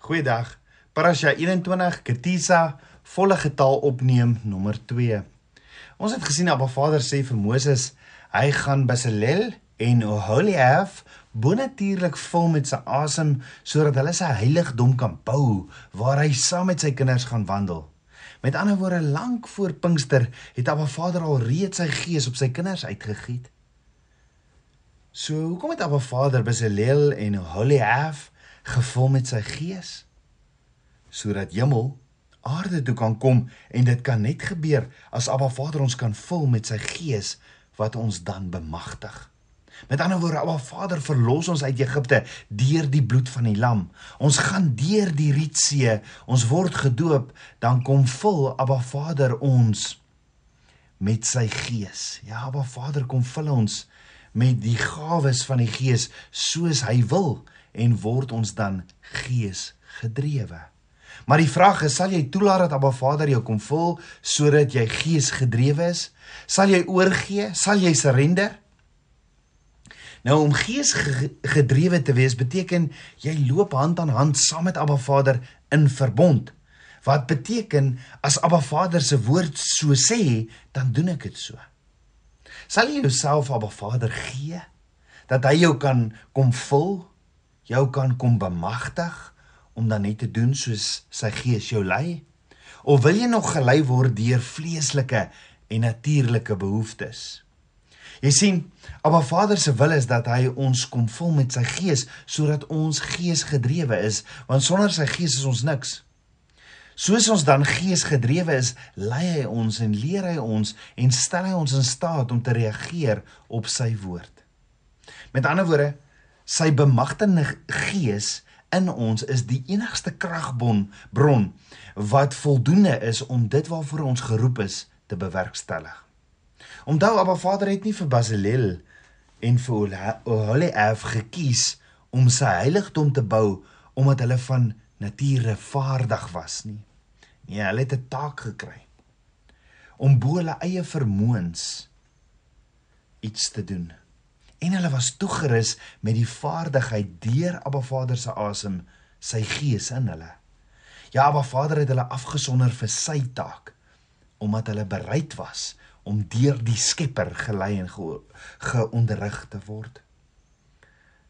Goeiedag. Parasha 21 Ketisa volle getal opneem nommer 2. Ons het gesien Abba Vader sê vir Moses, hy gaan Besalel en Oholiab bonatuurlik vul met sy asem sodat hulle sy heiligdom kan bou waar hy saam met sy kinders gaan wandel. Met ander woorde, lank voor Pinkster het Abba Vader al reeds sy gees op sy kinders uitgegiet. So, hoekom het Abba Vader Besalel en Oholiab gevul met sy gees sodat hemel aarde toe kan kom en dit kan net gebeur as Abba Vader ons kan vul met sy gees wat ons dan bemagtig. Met ander woorde, Abba Vader verlos ons uit Egipte deur die bloed van die lam. Ons gaan deur die Rietsee, ons word gedoop, dan kom vul Abba Vader ons met sy gees. Ja, Abba Vader kom vul ons met die gawes van die gees soos hy wil en word ons dan gees gedrewe. Maar die vraag is, sal jy toelaat dat Abba Vader jou kom vul sodat jy gees gedrewe is? Sal jy oorgee? Sal jy surrender? Nou om gees gedrewe te wees beteken jy loop hand aan hand saam met Abba Vader in verbond. Wat beteken as Abba Vader se woord so sê, dan doen ek dit so. Sal jy jouself Abba Vader gee dat hy jou kan kom vul jou kan kom bemagtig om dan net te doen soos sy gees jou lei? Of wil jy nog gelei word deur vleeslike en natuurlike behoeftes? Jy sien, Abba Vader se wil is dat hy ons kom vul met sy gees sodat ons gees gedrewe is, want sonder sy gees is ons niks. Soos ons dan gees gedrewe is, lei hy ons en leer hy ons en stel hy ons in staat om te reageer op sy woord. Met ander woorde, sy bemagtigende gees in ons is die enigste kragbon bron wat voldoende is om dit waarvoor ons geroep is te bewerkstellig. Onthou Abba Vader het nie vir Basilel en vir Oholiab gekies om sy heiligdom te bou omdat hulle van nature vaardig was nie. Nee, hulle het 'n taak gekry om bo hulle eie vermoëns iets te doen en hulle was toegerus met die vaardigheid deur Abba Vader se asem, sy gees in hulle. Ja, Abba Vader het hulle afgesonder vir sy taak omdat hulle bereid was om deur die Skepper gelei en geonderrig te word.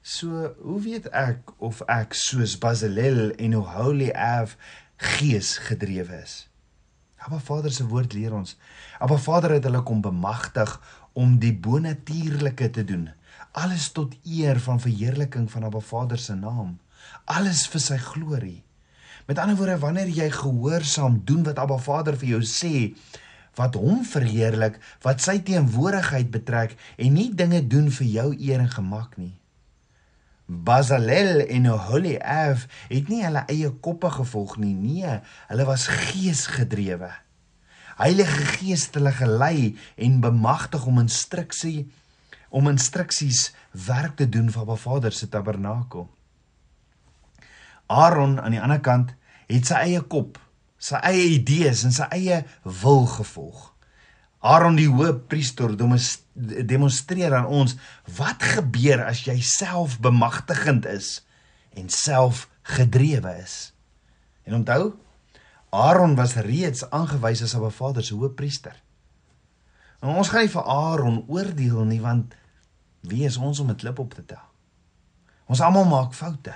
So, hoe weet ek of ek soos Basilel en Oholiab gees gedrewe is? Abba Vader se woord leer ons. Abba Vader het hulle kom bemagtig om die bonatuurlike te doen alles tot eer van verheerliking van Abba Vader se naam. Alles vir sy glorie. Met ander woorde, wanneer jy gehoorsaam doen wat Abba Vader vir jou sê, wat hom verheerlik, wat sy teenwoordigheid betrek en nie dinge doen vir jou eer en gemak nie. Bazalel en Oholiab het nie hulle eie koppe gevolg nie, nee, hulle was geesgedrewe. Heilige Gees het hulle gelei en bemagtig om instruksie om instruksies werk te doen vir Abba Vader se tabernakel. Aaron aan die ander kant het sy eie kop, sy eie idees en sy eie wil gevolg. Aaron die hoëpriester demonstreer aan ons wat gebeur as jy self bemagtigend is en self gedrewe is. En onthou, Aaron was reeds aangewys as 'n Vader se hoëpriester. En ons gaan nie vir Aaron oordeel nie want Wie is ons om 'n klip op te tel? Ons almal maak foute.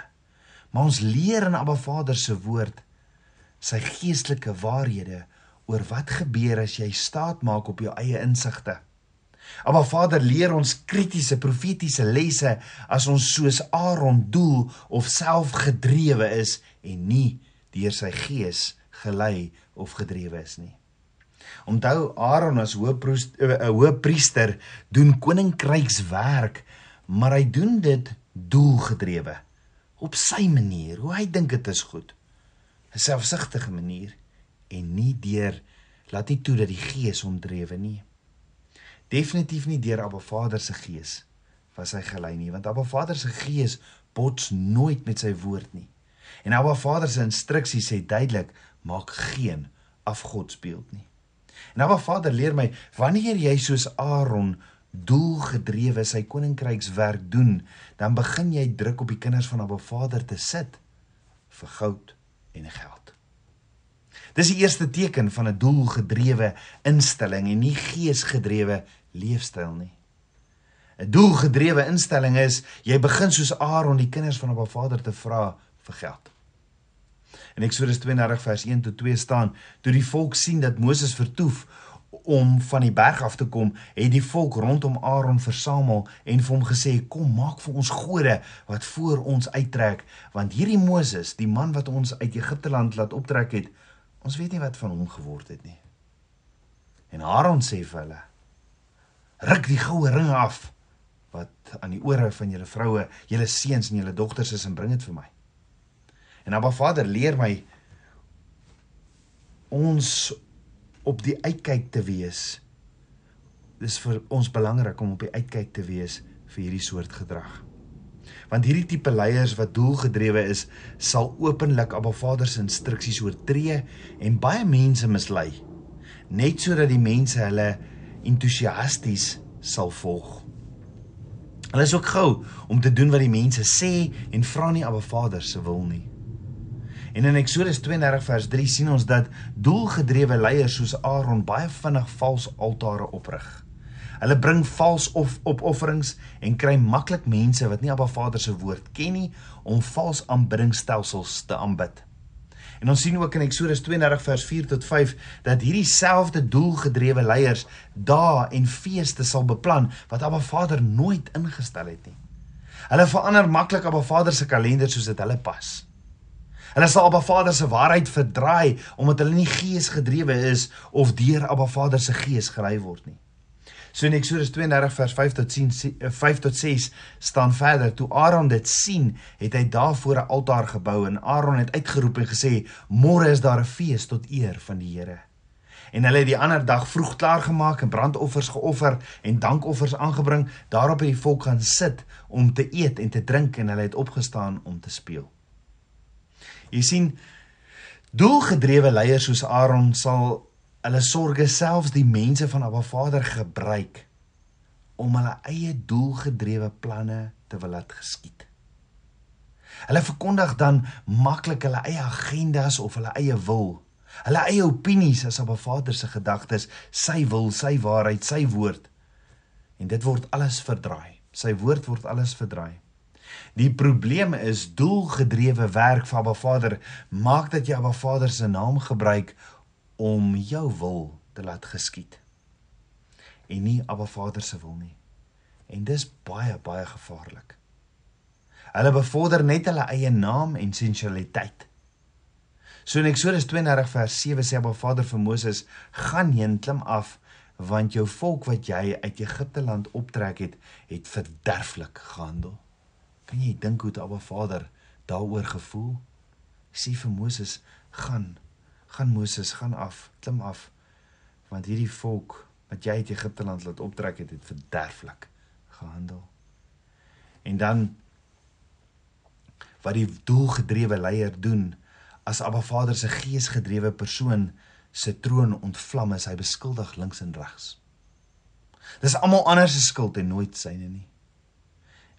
Maar ons leer in Abba Vader se woord sy geestelike waarhede oor wat gebeur as jy staat maak op jou eie insigte. Abba Vader leer ons kritiese profetiese lesse as ons soos Aaron doel of self gedrewe is en nie deur sy gees gelei of gedrewe is nie. Onthou Aaron as eh, 'n hoëpriester doen koninkrykswerk, maar hy doen dit doelgedrewe op sy manier, hoe hy dink dit is goed. 'n Selfsugtige manier en nie deur laat nie toe dat die Gees hom drewe nie. Definitief nie deur Abba Vader se Gees was hy gelei nie, want Abba Vader se Gees bots nooit met sy woord nie. En Abba Vader se instruksie sê duidelik: maak geen afgodsbeeld nie. En Abba Vader leer my, wanneer jy soos Aaron doelgedrewe sy koninkrykswerk doen, dan begin jy druk op die kinders van Abba Vader te sit vir goud en geld. Dis die eerste teken van 'n doelgedrewe instelling en nie geesgedrewe leefstyl nie. 'n Doelgedrewe instelling is jy begin soos Aaron die kinders van Abba Vader te vra vir geld. In Eksodus 32 vers 1 tot 2 staan: Toe die volk sien dat Moses vertoef om van die berg af te kom, het die volk rondom Aaron versamel en vir hom gesê: "Kom, maak vir ons gode wat voor ons uittrek, want hierdie Moses, die man wat ons uit Egipte land laat optrek het, ons weet nie wat van hom geword het nie." En Aaron sê vir hulle: "Ruk die goue ringe af wat aan die ore van julle vroue, julle seuns en julle dogters is en bring dit vir my." En Abba Vader leer my ons op die uitkyk te wees. Dis vir ons belangrik om op die uitkyk te wees vir hierdie soort gedrag. Want hierdie tipe leiers wat doelgedrewe is, sal openlik Abba Vader se instruksies oortree en baie mense mislei, net sodat die mense hulle entoesiasties sal volg. Hulle is ook gou om te doen wat die mense sê en vra nie Abba Vader se wil nie. En in Eksodus 32 vers 3 sien ons dat doelgedrewe leiers soos Aaron baie vinnig vals altare oprig. Hulle bring vals of opofferings en kry maklik mense wat nie Abba Vader se woord ken nie om vals aanbiddingstelsels te aanbid. En ons sien ook in Eksodus 32 vers 4 tot 5 dat hierdie selfde doelgedrewe leiers dae en feeste sal beplan wat Abba Vader nooit ingestel het nie. Hulle verander maklik Abba Vader se kalender soos dit hulle pas. Hulle sal Abba Vader se waarheid verdraai omdat hulle nie geesgedrewe is of deur Abba Vader se gees gelei word nie. So in Eksodus 32 vers 5 tot 10 5 eh, tot 6 staan verder toe Aaron dit sien, het hy daarvoor 'n altaar gebou en Aaron het uitgeroep en gesê: "Môre is daar 'n fees tot eer van die Here." En hulle het die ander dag vroeg klaar gemaak en brandoffers geoffer en dankoffers aangebring. Daarop het die volk gaan sit om te eet en te drink en hulle het opgestaan om te speel. Jy sien doelgedrewe leiers soos Aaron sal hulle sorges selfs die mense van Abba Vader gebruik om hulle eie doelgedrewe planne te wil laat geskied. Hulle verkondig dan maklik hulle eie agendas of hulle eie wil, hulle eie opinies as Abba Vader se gedagtes, sy wil, sy waarheid, sy woord. En dit word alles verdraai. Sy woord word alles verdraai. Die probleem is doelgedrewe werk van Abba Vader maak dat jy Abba Vader se naam gebruik om jou wil te laat geskied en nie Abba Vader se wil nie. En dis baie baie gevaarlik. Hulle bevorder net hulle eie naam en sensualiteit. So in Eksodus 32 vers 7 sê Abba Vader vir Moses: "Gaan heen, klim af, want jou volk wat jy uit Egipte land optrek het, het verderflik gehandel." Kan jy dink hoe Abba Vader daaroor gevoel? Sê vir Moses, gaan. Gaan Moses, gaan af, klim af. Want hierdie volk wat jy uit Egipte land laat optrek het, het verderflik gehandel. En dan wat die doelgedrewe leier doen as Abba Vader se geesgedrewe persoon se troon ontvlam is hy beskuldig links en regs. Dis almal anders se skuld en nooit syne nie.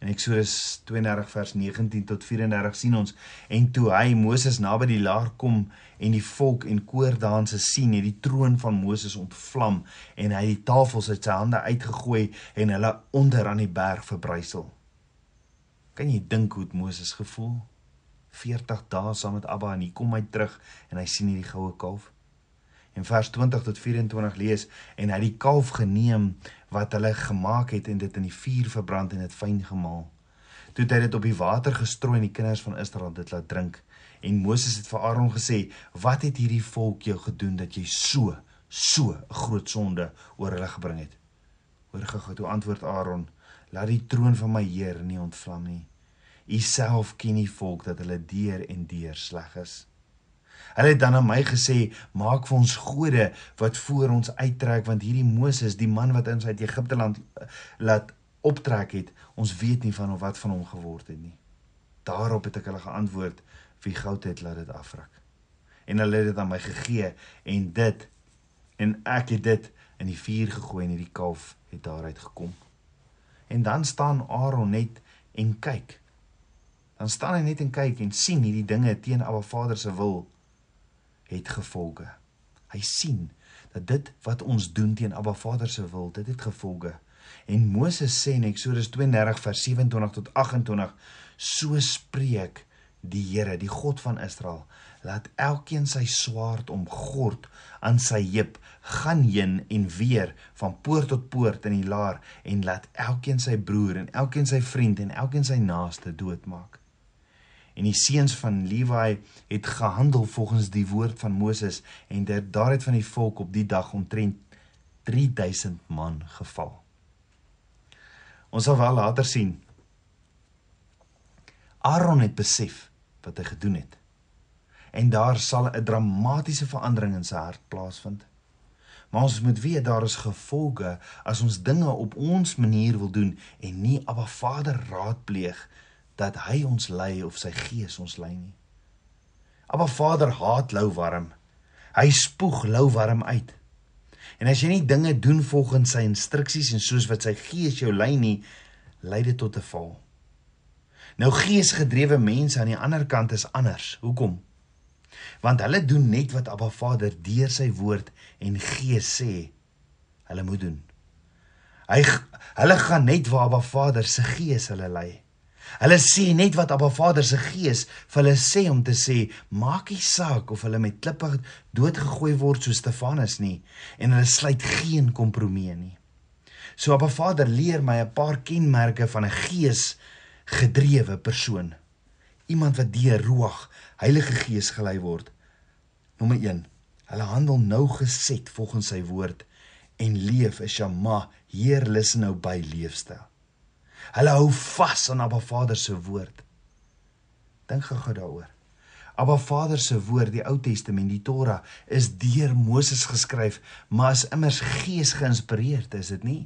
In Eksodus 32 vers 19 tot 34 sien ons en toe hy Moses naby die laar kom en die volk en koordanse sien, het die troon van Moses ontvlam en hy die tafels uit sy hande uitgegooi en hulle onder aan die berg verbrysel. Kan jy dink hoe het Moses gevoel? 40 dae saam met Abba en hy kom hy terug en hy sien hierdie goue kalf. En vers 20 tot 24 lees en hy het die kalf geneem wat hulle gemaak het en dit in die vuur verbrand en dit fyn gemaal. Toe het hy dit op die water gestrooi en die kinders van Israel dit laat drink. En Moses het vir Aaron gesê: "Wat het hierdie volk jou gedoen dat jy so so 'n groot sonde oor hulle gebring het?" Hoor gou, toe antwoord Aaron: "Laat die troon van my Heer nie ontvlam nie. U self ken die volk dat hulle deur en deur sleg is." Hulle het dan aan my gesê: "Maak vir ons gode wat voor ons uittrek, want hierdie Moses, die man wat ons uit Egipte land eh, laat optrek het, ons weet nie van of wat van hom geword het nie." Daarop het ek hulle geantwoord: "Wie goud het, laat dit afruk." En hulle het dit aan my gegee en dit en ek het dit in die vuur gegooi en hierdie kalf het daaruit gekom. En dan staan Aaron net en kyk. dan staan hy net en kyk en sien hierdie dinge teen Abba Vader se wil het gevolge. Hy sien dat dit wat ons doen teen Abba Vader se wil, dit het gevolge. En Moses sê in Eksodus 32 vers 27 tot 28, so spreek die Here, die God van Israel, laat elkeen sy swaard omgord aan sy heup, gaan heen en weer van poort tot poort in die laar en laat elkeen sy broer en elkeen sy vriend en elkeen sy naaste doodmaak. En die seuns van Lewi het gehandel volgens die woord van Moses en daar het van die volk op die dag omtrent 3000 man geval. Ons sal wel later sien. Aaron het besef wat hy gedoen het. En daar sal 'n dramatiese verandering in sy hart plaasvind. Maar ons moet weet daar is gevolge as ons dinge op ons manier wil doen en nie Abba Vader raadpleeg dat hy ons lei of sy gees ons lei nie. Abba Vader haat lou warm. Hy spoeg lou warm uit. En as jy nie dinge doen volgens sy instruksies en soos wat sy gees jou lei nie, lei dit tot 'n val. Nou geesgedrewe mense aan die ander kant is anders. Hoekom? Want hulle doen net wat Abba Vader deur sy woord en gees sê hulle moet doen. Hy hulle gaan net waar Abba Vader se gees hulle lei. Hulle sê net wat Abba Vader se gees vir hulle sê om te sê, maak nie saak of hulle met klippe doodgegooi word soos Stefanus nie en hulle sluit geen kompromie nie. So Abba Vader leer my 'n paar kenmerke van 'n gees gedrewe persoon. Iemand wat deur Ruach, Heilige Gees gelei word. Nommer 1. Hulle handel nou geset volgens sy woord en leef 'n shama, Heer lus nou by leefstyl. Hulle hou vas aan Abba Vader se woord. Dink gou daaroor. Abba Vader se woord, die Ou Testament, die Torah, is deur Moses geskryf, maar is immers gees geïnspireerd, is dit nie?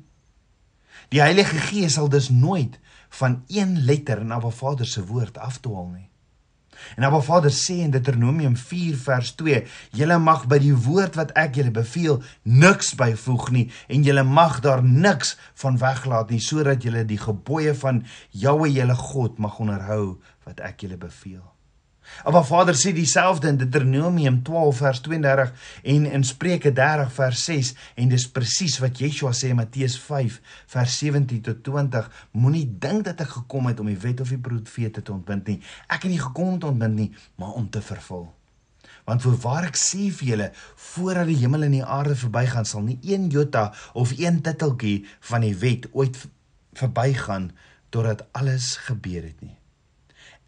Die Heilige Gees sal dus nooit van een letter in Abba Vader se woord afdwaal nie. En Abba Vader sê in Deuteronomium 4 vers 2: "Julle mag by die woord wat ek julle beveel niks byvoeg nie en julle mag daar niks van weglaat nie sodat julle die gebooie van Jahwe julle God mag onderhou wat ek julle beveel." Maar Vader sê dieselfde in Deuteronomium 12 vers 32 en in Spreuke 30 vers 6 en dis presies wat Yeshua sê in Matteus 5 vers 17 tot 20 moenie dink dat ek gekom het om die wet of die profete te ontbind nie. Ek het nie gekom om te ontbind nie maar om te vervul. Want voorwaar ek sê vir julle voordat die hemel en die aarde verbygaan sal nie een jota of een titteltjie van die wet ooit verbygaan totdat alles gebeur het nie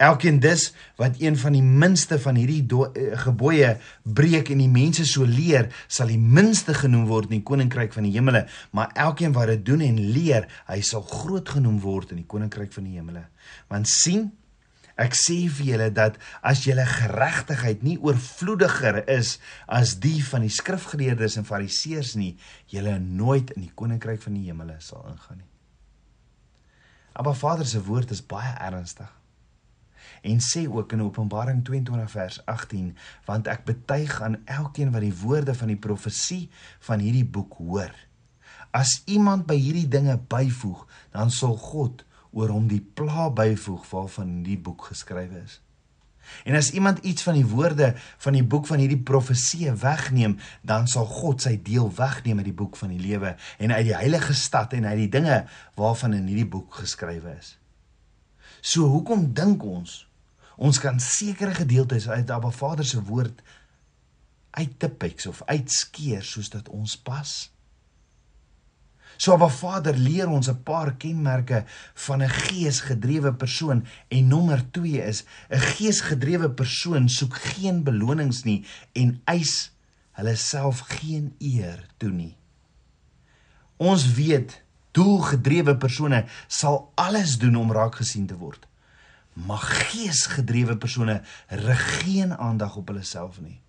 Elkeen dus wat een van die minste van hierdie uh, gebooie breek en die mense so leer, sal die minste genoem word in die koninkryk van die hemele, maar elkeen wat dit doen en leer, hy sal groot genoem word in die koninkryk van die hemele. Want sien, ek sê vir julle dat as julle geregtigheid nie oorvloediger is as die van die skrifgeleerdes en fariseërs nie, julle nooit in die koninkryk van die hemele sal ingaan nie. Maar Vader se woord is baie ernstig en sê ook in Openbaring 22 vers 18 want ek betuig aan elkeen wat die woorde van die profesie van hierdie boek hoor as iemand by hierdie dinge byvoeg dan sal God oor hom die pla byvoeg waarvan die boek geskrywe is En as iemand iets van die woorde van die boek van hierdie profesie wegneem, dan sal God sy deel wegneem uit die boek van die lewe en uit die heilige stad en uit die dinge waarvan in hierdie boek geskrywe is. So hoekom dink ons ons kan sekere gedeeltes uit Abba Vader se woord uittipeks of uitskeer soos dit ons pas. So Abba Vader leer ons 'n paar kenmerke van 'n geesgedrewe persoon en nommer 2 is 'n geesgedrewe persoon soek geen belonings nie en eis hulle self geen eer toe nie. Ons weet doelgedrewe persone sal alles doen om raak gesien te word maar geesgedrewe persone rig geen aandag op hulle self nie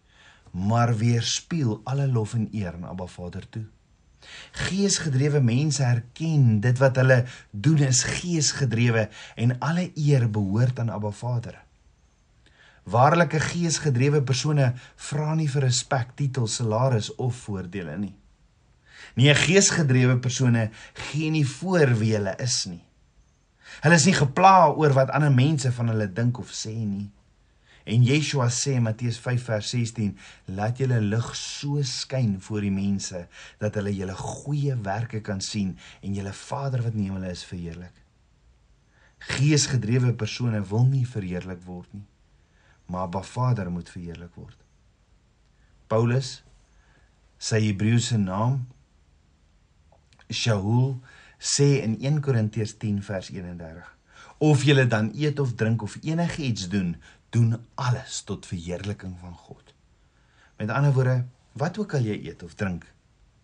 maar weerspieël alle lof en eer aan Abba Vader toe. Geesgedrewe mense erken dit wat hulle doen is geesgedrewe en alle eer behoort aan Abba Vader. Waarlike geesgedrewe persone vra nie vir respek titels salaris of voordele nie. Nie 'n geesgedrewe persone gee nie voor wie hulle is nie Hulle is nie gepla oor wat ander mense van hulle dink of sê nie. En Yeshua sê Matteus 5 vers 16, laat julle lig so skyn voor die mense dat hulle julle goeie werke kan sien en julle Vader wat in die hemel is verheerlik. Geesgedrewe persone wil nie verheerlik word nie, maar Abba Vader moet verheerlik word. Paulus sy Hebreëse naam Shaul sê in 1 Korintiërs 10 vers 31 Of julle dan eet of drink of enigiets doen, doen alles tot verheerliking van God. Met ander woorde, wat ook al jy eet of drink,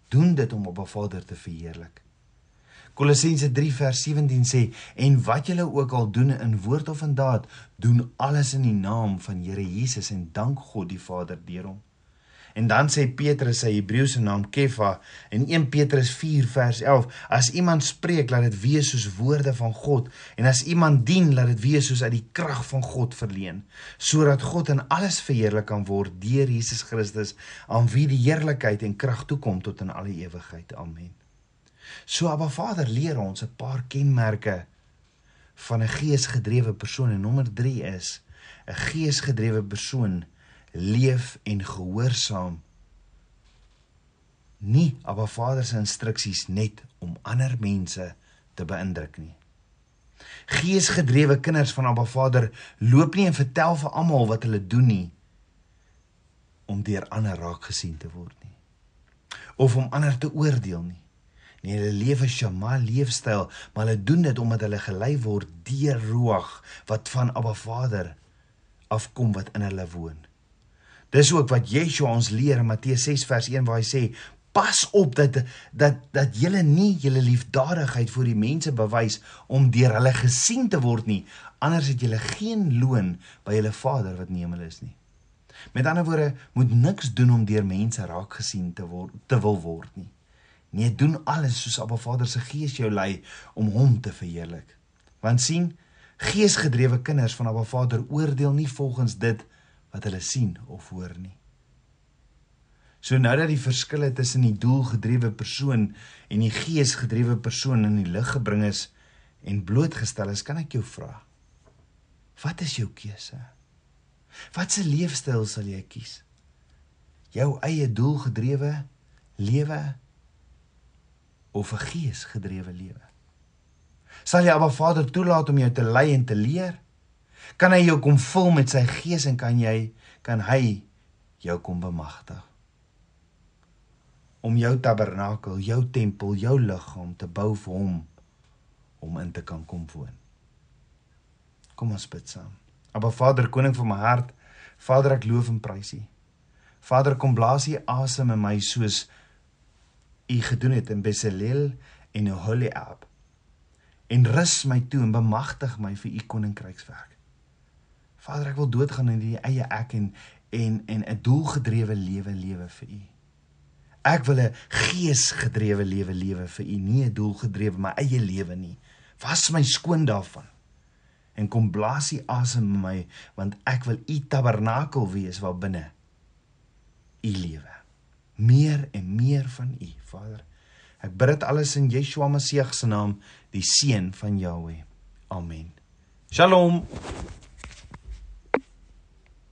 doen dit om op 'n Vader te verheerlik. Kolossense 3 vers 17 sê en wat julle ook al doen in woord of in daad, doen alles in die naam van Here Jesus en dank God die Vader deur hom. En dan sê Petrus sy Hebreëse naam Kefa in 1 Petrus 4 vers 11: As iemand spreek, laat dit wees soos woorde van God, en as iemand dien, laat dit wees soos uit die krag van God verleen, sodat God in alles verheerlik kan word deur Jesus Christus, aan wie die heerlikheid en krag toekom tot in alle ewigheid. Amen. So Abba Vader leer ons 'n paar kenmerke van 'n geesgedrewe persoon en nommer 3 is 'n geesgedrewe persoon leef en gehoorsaam nie Abba Vader se instruksies net om ander mense te beïndruk nie. Geesgedrewe kinders van Abba Vader loop nie en vertel vir almal wat hulle doen nie om deur ander raak gesien te word nie of om ander te oordeel nie. Nee, hulle lewe Shama leefstyl, maar hulle doen dit omdat hulle gelei word deur Ruach wat van Abba Vader afkom wat in hulle woon. Dis ook wat Yeshua ons leer in Matteus 6 vers 1 waar hy sê: "Pas op dat dat dat julle nie julle liefdadigheid vir die mense bewys om deur hulle gesien te word nie, anders het julle geen loon by julle Vader wat in die hemel is nie." Met ander woorde, moet niks doen om deur mense raak gesien te word te wil word nie. Nee, doen alles soos Abba Vader se Gees jou lei om hom te verheerlik. Want sien, geesgedrewe kinders van Abba Vader oordeel nie volgens dit wat hulle sien of hoor nie. So nou dat die verskille tussen die doelgedrewe persoon en die geesgedrewe persoon in die lig gebring is en blootgestel is, kan ek jou vra. Wat is jou keuse? Watse leefstyl sal jy kies? Jou eie doelgedrewe lewe of 'n geesgedrewe lewe? Sal jy Abba Vader toelaat om jou te lei en te leer? Kan hy jou kom vul met sy gees en kan jy kan hy jou kom bemagtig om jou tabernakel, jou tempel, jou liggaam te bou vir hom om in te kan kom woon. Kom ons bid saam. Aba Vader, koning van my hart, Vader, ek loof en prys U. Vader, kom blaas U asem in my soos U gedoen het in Besaleel en Oholiab. En rus my toe en bemagtig my vir U koninkrykswerk. Vader, ek wil doodgaan in die eie ek en en en 'n doelgedrewe lewe lewe vir U. Ek wil 'n geesgedrewe lewe lewe vir U, nie 'n doelgedrewe my eie lewe nie. Was my skoon daarvan. En kom blaas U asem in my, want ek wil U tabernakel wees waar binne U lewe. Meer en meer van U, Vader. Ek bid dit alles in Yeshua Messie se naam, die seun van Jahweh. Amen. Shalom.